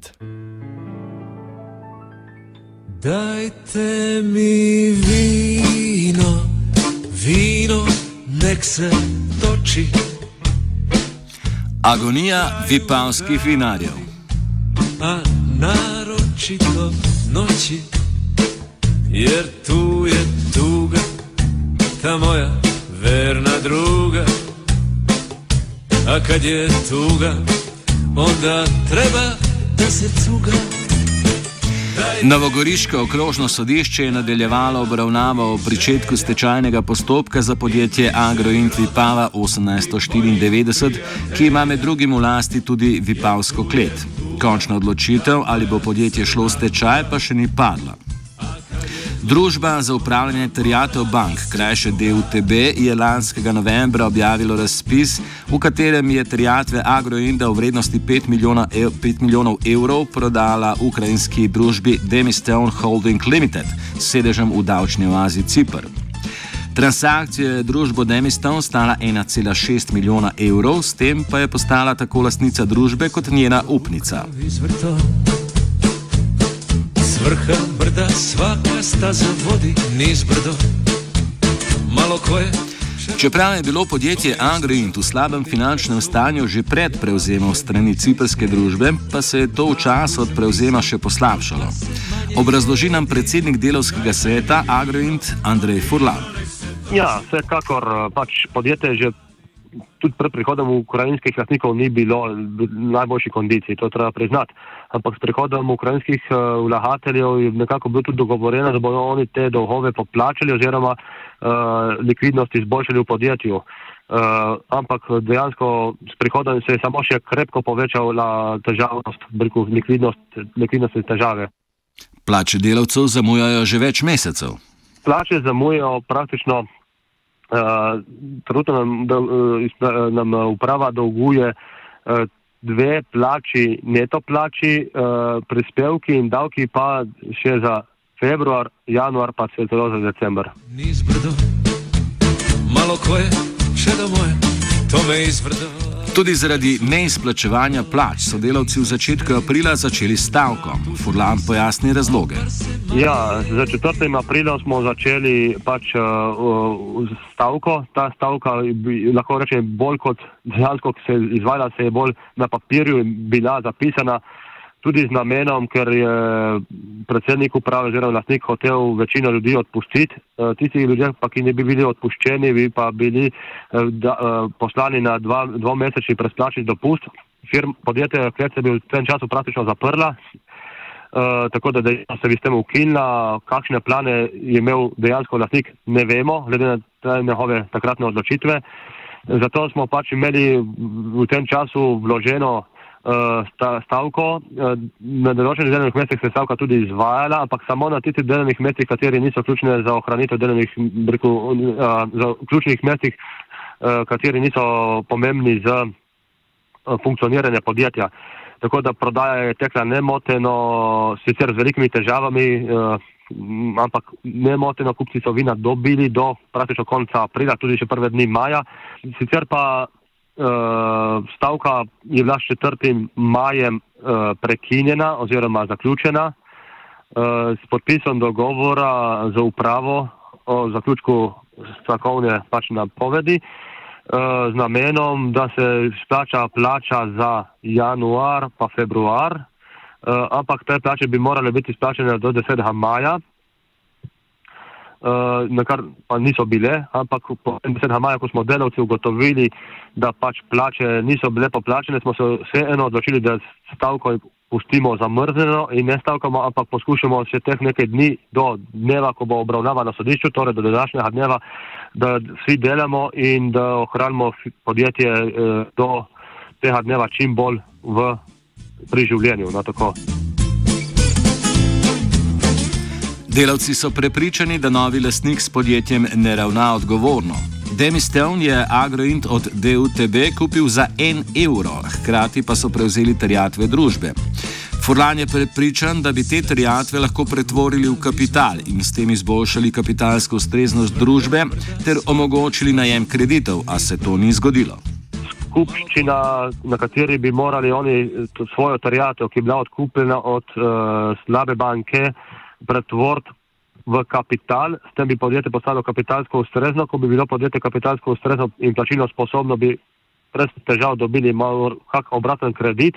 let. Dajte mi vino, vino, nek se toči. Agonija vipavskih vinarjev. A naročito noči, jer tu je tuga, ta moja verna druga. A kad je tuga, onda treba. Novogoriško okrožno sodišče je nadaljevalo obravnavo o pričetku stečajnega postopka za podjetje Agroint Vipava 1894, ki ima med drugim v lasti tudi Vipavsko klet. Končna odločitev, ali bo podjetje šlo v stečaj, pa še ni padla. Družba za upravljanje terjatev bank, krajše DUTB, je lanskega novembra objavilo razpis, v katerem je terjatve Agroinda v vrednosti 5, milijona, 5 milijonov evrov prodala ukrajinski družbi Demistone Holding Limited s sedežem v davčni oazi Cipr. Transakcija je družbo Demistone stala 1,6 milijona evrov, s tem pa je postala tako lastnica družbe kot njena upnica. Izvrto vrha brda, svaka staza vodi niz brdo. Malo koje. Čeprav je bilo podjetje Agrint v slabem finančnem stanju že pred prevzemom strani ciprske družbe, pa se je to v času od prevzema še poslabšalo. Obrazloži nam predsednik delovskega sveta Agrint Andrej Furlan. Ja, vsekakor pač podjetje že tudi pred prihodom ukrajinskih lastnikov ni bilo v najboljši kondiciji, to treba priznati. Ampak s prihodom ukrajinskih uh, vlagateljev je nekako bilo tudi dogovoreno, da bodo oni te dolgove poplačali oziroma uh, likvidnost izboljšali v podjetju. Uh, ampak dejansko s prihodom se je samo še krepko povečala težavnost, briku, likvidnost, likvidnost in težave. Plače delavcev zamujajo že več mesecev. Plače zamujajo praktično Uh, trenutno nam, da, nam uprava dolguje uh, dve plači, neto plači, uh, prispevki in davki pa še za februar, januar pa se celo za decembr. Ni zbrdo, malo ko je, še da moje, to me izvrdo. Tudi zaradi neizplačevanja plač so delavci v začetku aprila začeli stavko. Furlan pojasni razloge. Ja, za 4. aprila smo začeli pač, uh, stavko. Ta stavka je lahko rečem bolj kot dejansko se je izvajala, se je bolj na papirju bila zapisana. Uh, tudi z namenom, ker je predsednik uprave oziroma lastnik hotel večino ljudi odpustiti. Eh, tisti ljudje, pa, ki ne bi bili odpuščeni, bi pa bili eh, da, eh, poslani na dva, dvomesečni presplačni dopust. Firm, podjetje Klec je bil v tem času praktično zaprla, tako da se bi s tem ukinila. Kakšne plane je imel dejansko lastnik, ne vemo, glede na njegove takratne odločitve. Zato smo pač imeli v tem času vloženo uh, stavko. Uh, na določenih delovnih mestih se je stavka tudi izvajala, ampak samo na tistih delovnih mestih, kateri niso ključne za ohranitev delovnih, breku, uh, za ključnih mestih, kateri niso pomembni za funkcioniranje podjetja. Tako da prodaja je tekla nemoteno, sicer z velikimi težavami, uh, ampak nemoteno kupci so vina dobili do praktično konca aprila, tudi še prve dni maja. Sicer pa stavka je bila s 4. majem uh, prekinjena oziroma zaključena uh, s podpisom dogovora za upravo o zaključku stavkovne pač napovedi z namenom, da se splača plača za januar pa februar, ampak te plače bi morale biti splačene do 10. maja. Uh, na kar pa niso bile, ampak po 10. maja, ko smo delavci ugotovili, da pač plače niso bile poplačene, smo se vseeno odločili, da stavko pustimo zamrznjeno in ne stavkamo, ampak poskušamo še teh nekaj dni do dneva, ko bo obravnava na sodišču, torej do današnjega dneva, da vsi delamo in da ohranimo podjetje eh, do tega dneva čim bolj v priživljenju. No, Delavci so prepričani, da novi lastnik s podjetjem ne ravna odgovorno. Demistone je Agroint od DUTB kupil za en evro, hkrati pa so prevzeli terjatve družbe. Furlan je prepričan, da bi te terjatve lahko pretvorili v kapital in s tem izboljšali kapitalsko ustreznost družbe ter omogočili najem kreditov, a se to ni zgodilo. skupščina, na kateri bi morali oni svojo terjatev, ki je bila odkupljena od uh, slabe banke, pretvoriti v kapital, s tem bi podjetje postalo kapitalsko ustrezno, ko bi bilo podjetje kapitalsko ustrezno in plačilno sposobno, bi brez težav dobili malo kak obraten kredit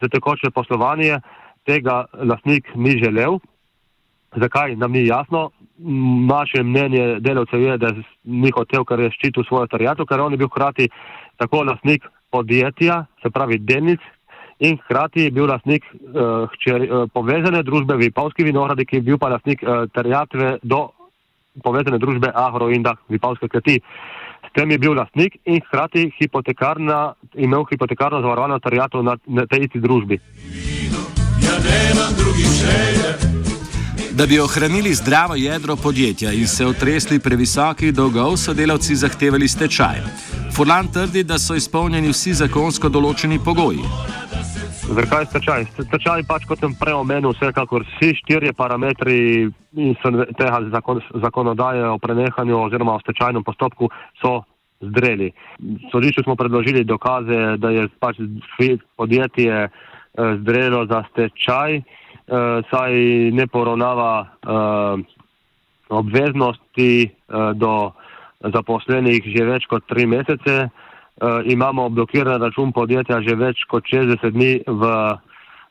za tekoče poslovanje. Tega lasnik ni želel. Zakaj, nam ni jasno. Naše mnenje delavcev je, da ni hotel, ker je ščitil svojo terjato, ker on je bil hkrati tako lasnik podjetja, se pravi delnic, in hkrati je bil lasnik uh, hčer, uh, povezane družbe Vipavski vinogradi, ki je bil pa lasnik uh, terjatve do povezane družbe Agro in da Vipavske kleti. S tem je bil lasnik in hkrati hipotekarna, imel hipotekarno zavarovano terjato na, na tej isti družbi. Ja, Da bi ohranili zdravo jedro podjetja in se otresli previsokih dolgov, so delavci zahtevali stečaj. Furlan trdi, da so izpolnjeni vsi zakonsko določeni pogoji. Zakaj stečaj? Stečaj pač kot sem prej omenil, vsekakor vsi štirje parametri tega zakon, zakonodaje o prenehanju oziroma o stečajnem postopku so zdreli. Sodišču smo predložili dokaze, da je pač podjetje eh, zdrelo za stečaj, eh, saj ne poravnava eh, obveznosti do zaposlenih že več kot tri mesece uh, imamo blokiran račun podjetja že več kot 60 dni v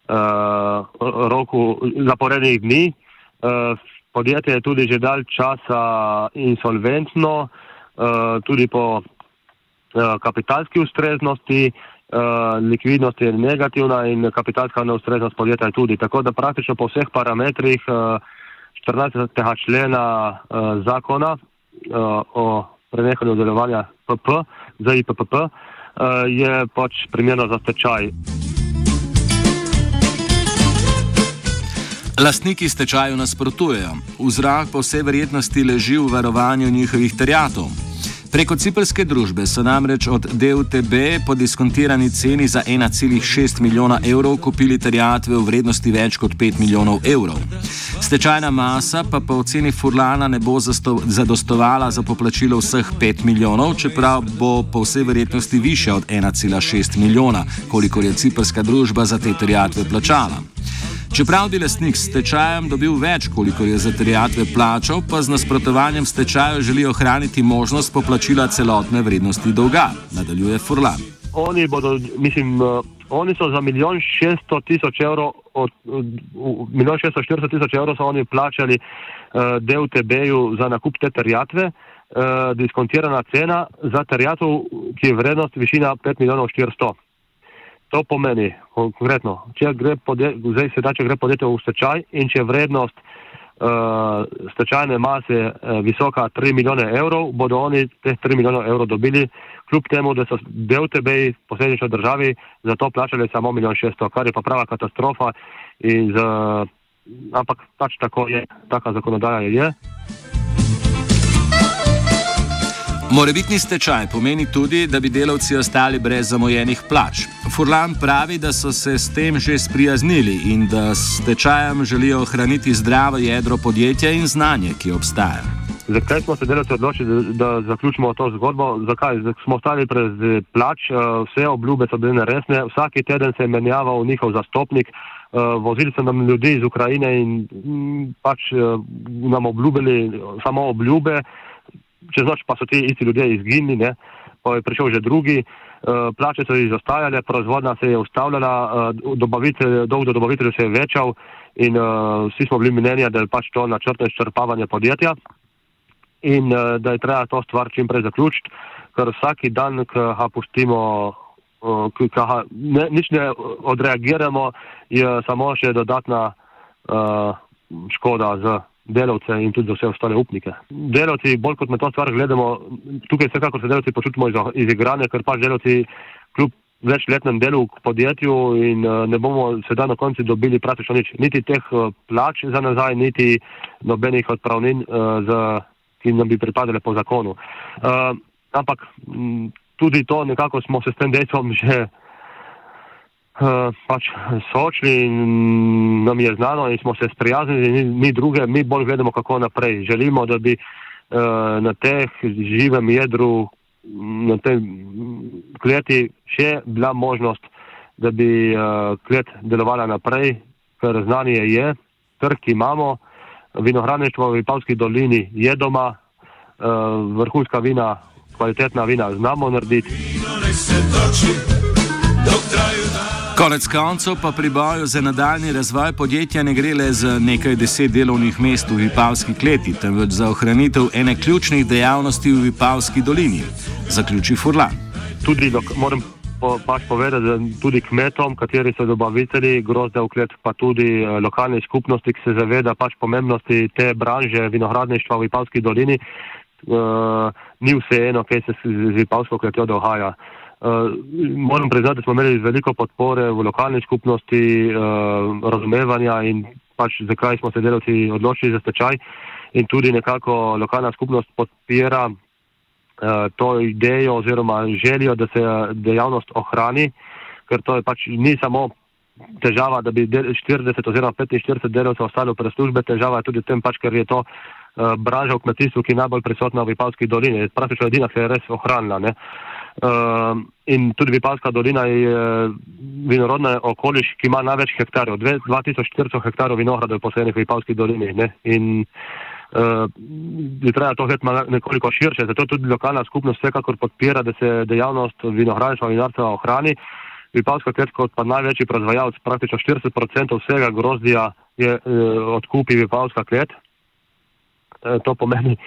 uh, roku zaporednih dni. Uh, podjetje je tudi že dalj časa insolventno, uh, tudi po uh, kapitalski ustreznosti. Uh, likvidnost je negativna in kapitalska neustreznost podjetja je tudi. Tako da praktično po vseh parametrih uh, 14. člena uh, zakona uh, o prenehanju delovanja PP, za IPPP, uh, je pač primerno za stečaj. Lastniki stečaju nasprotujejo. Vzrok po vsej verjetnosti leži v varovanju njihovih terjatov. Preko ciprske družbe so namreč od DUTB po diskontirani ceni za 1,6 milijona evrov kupili terjatve v vrednosti več kot 5 milijonov evrov. Stečajna masa pa po oceni Furlana ne bo zadostovala za poplačilo vseh 5 milijonov, čeprav bo po vsej verjetnosti više od 1,6 milijona, kolikor je ciprska družba za te terjatve plačala. Čeprav bi lastnik s stečajem dobil več, koliko je za terjatve plačal, pa z nasprotovanjem stečaju želi ohraniti možnost poplačila celotne vrednosti dolga, nadaljuje Furlan. Oni, bodo, mislim, uh, oni so za milijon šeststo tisoč evrov, od, milijon šeststo štirideset tisoč evrov so oni plačali uh, DUTB-ju za nakup te terjatve, uh, diskontirana cena za terjatov, ki je vrednost višina pet milijonov štiristo. To pomeni konkretno, če gre podjetje, zdaj če gre podjetje v stečaj in če je vrednost uh, stečajne mase uh, visoka 3 milijone evrov, bodo oni teh 3 milijone evrov dobili, kljub temu, da so del tebe, posledično državi, za to plačali samo milijon 600, kar je pa prava katastrofa. Z, ampak pač tako je, taka zakonodaja je. Morebitni stečaj pomeni tudi, da bi delavci ostali brez zamojenih plač. Furlan pravi, da so se s tem že sprijaznili in da s stečajem želijo ohraniti zdravo jedro podjetja in znanje, ki obstaja. Zakaj smo se delavci odločili, da, da zaključimo to zgodbo? Zakaj? Smo ostali brez plač, eh, vse obljube so bile neresne, vsak teden se je menjaval njihov zastopnik, eh, vozili so nam ljudi iz Ukrajine in mm, pač eh, nam obljubili samo obljube čez noč pa so ti isti ljudje izginili, pa je prišel že drugi, uh, plače so izostajale, proizvodnja se je ustavljala, uh, dobavitelj, dolg do dobavitelja se je večal in uh, vsi smo bili mnenja, da je pač to načrtno izčrpavanje podjetja in uh, da je treba to stvar čim prej zaključiti, ker vsaki dan, ki ga pustimo, ki ga ne, nič ne odreagiramo, je samo še dodatna uh, škoda za delavce in tudi za vse ostale upnike. Delavci, bolj kot na to stvar gledamo, tukaj vsekakor se delavci počutimo izigrane, ker pač delavci kljub večletnem delu v podjetju in uh, ne bomo sedaj na koncu dobili praktično nič, niti teh uh, plač za nazaj, niti nobenih odpravnin, uh, za, ki nam bi pripadale po zakonu. Ampak tudi to nekako smo se s tem dejstvom že Eh, pač soočili in nam je znano in smo se sprijaznili, ni, ni druge, mi bolj gledamo, kako naprej. Želimo, da bi uh, na teh živem jedru na tej kleti še bila možnost, da bi uh, klet delovala naprej, ker znanje je, trg imamo, vinohradništvo v Vipavski dolini je doma, uh, vrhunska vina, kvalitetna vina znamo narediti. Konec koncev pa pri boju za nadaljni razvoj podjetja ne gre le za nekaj deset delovnih mest v Vipavski kleti, temveč za ohranitev ene ključnih dejavnosti v Vipavski dolini, zaključi Furlan. Tudi moram pač povedati, da tudi kmetom, kateri so dobavitelji grozde v klet, pa tudi eh, lokalni skupnosti, ki se zaveda pač pomembnosti te branže vinohradništva v Vipavski dolini, uh, ni vseeno, kaj se z Vipavsko kletjo dogaja. Uh, moram priznati, da smo imeli veliko podpore v lokalni skupnosti, uh, razumevanja in pač zakaj smo se delavci odločili za stečaj in tudi nekako lokalna skupnost podpira uh, to idejo oziroma željo, da se dejavnost ohrani, ker to je pač ni samo težava, da bi 40 oziroma 45 delavcev ostalo brez službe, težava je tudi v tem pač, ker je to uh, branža v kmetijstvu, ki je najbolj prisotna v Vipavski dolini, praktično edina, ki je res ohranila. Ne? Uh, in tudi Vipavska dolina je vinorodna okoliš, ki ima največ hektarjev, 2400 hektarjev vinogradov posajenih v Vipavski dolini. Ne? In uh, je treba to gledati nekoliko širše, zato tudi lokalna skupnost vsekakor podpira, da se dejavnost vinogradništva in vinarstva ohrani. Vipavska klet kot pa največji proizvajalec, praktično 40% vsega grozdja je uh, odkupi Vipavska klet. Uh, to pomeni,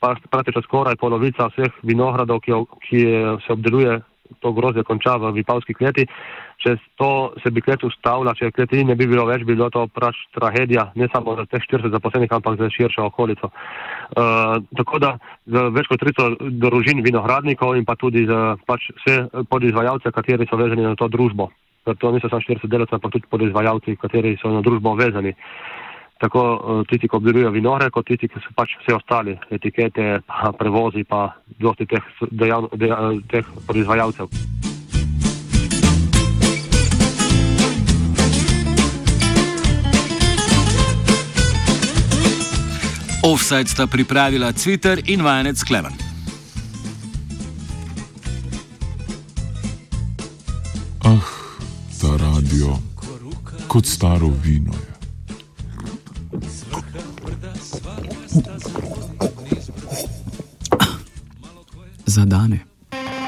praktično skoraj polovica vseh vinogradov, ki, ki se obdeluje, to grozdje konča v vipavski kleti. Če to se bi klet ustavila, če kleti ne bi bilo več, bi bilo to prav tragedija, ne samo za teh 40 zaposlenih, ampak za širšo okolico. Uh, tako da za več kot 300 družin vinogradnikov in pa tudi za pač vse podizvajalce, kateri so vezani na to družbo. To niso samo 40 delavcev, ampak tudi podizvajalci, kateri so na družbo vezani. Uh, tako eh, tisti, ki obdelujejo vinore, kot tisti, ki so pač vse ostali, etikete, pa prevozi, pa dosti teh, dejav, dejav, teh proizvajalcev. Offside sta pripravila Twitter in vajenec Klemen. Ah, ta radio, kot staro vino je. Zadane.